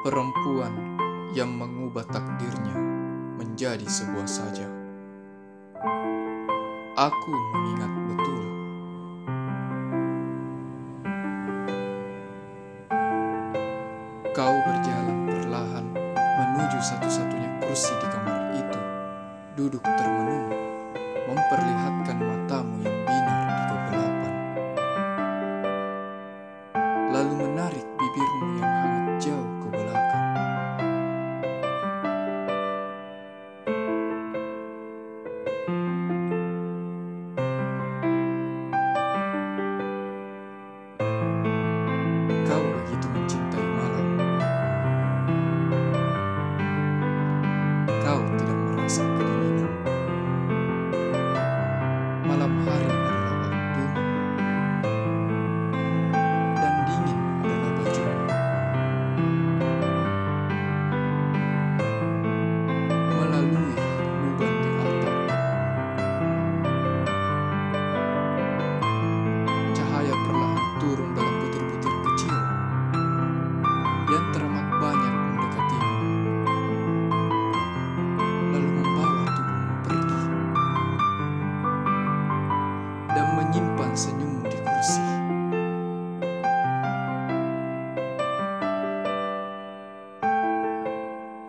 Perempuan yang mengubah takdirnya menjadi sebuah saja. Aku mengingat betul. Kau berjalan perlahan menuju satu-satunya kursi di kamar itu. Duduk termenung, memperlihatkan matamu yang binar di kegelapan. Lalu menarik 别碰我！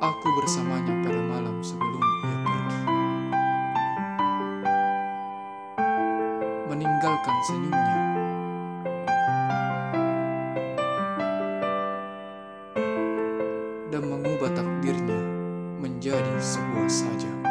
Aku bersamanya pada malam sebelum ia pergi. Meninggalkan senyumnya. Dan mengubah takdirnya menjadi sebuah sajak.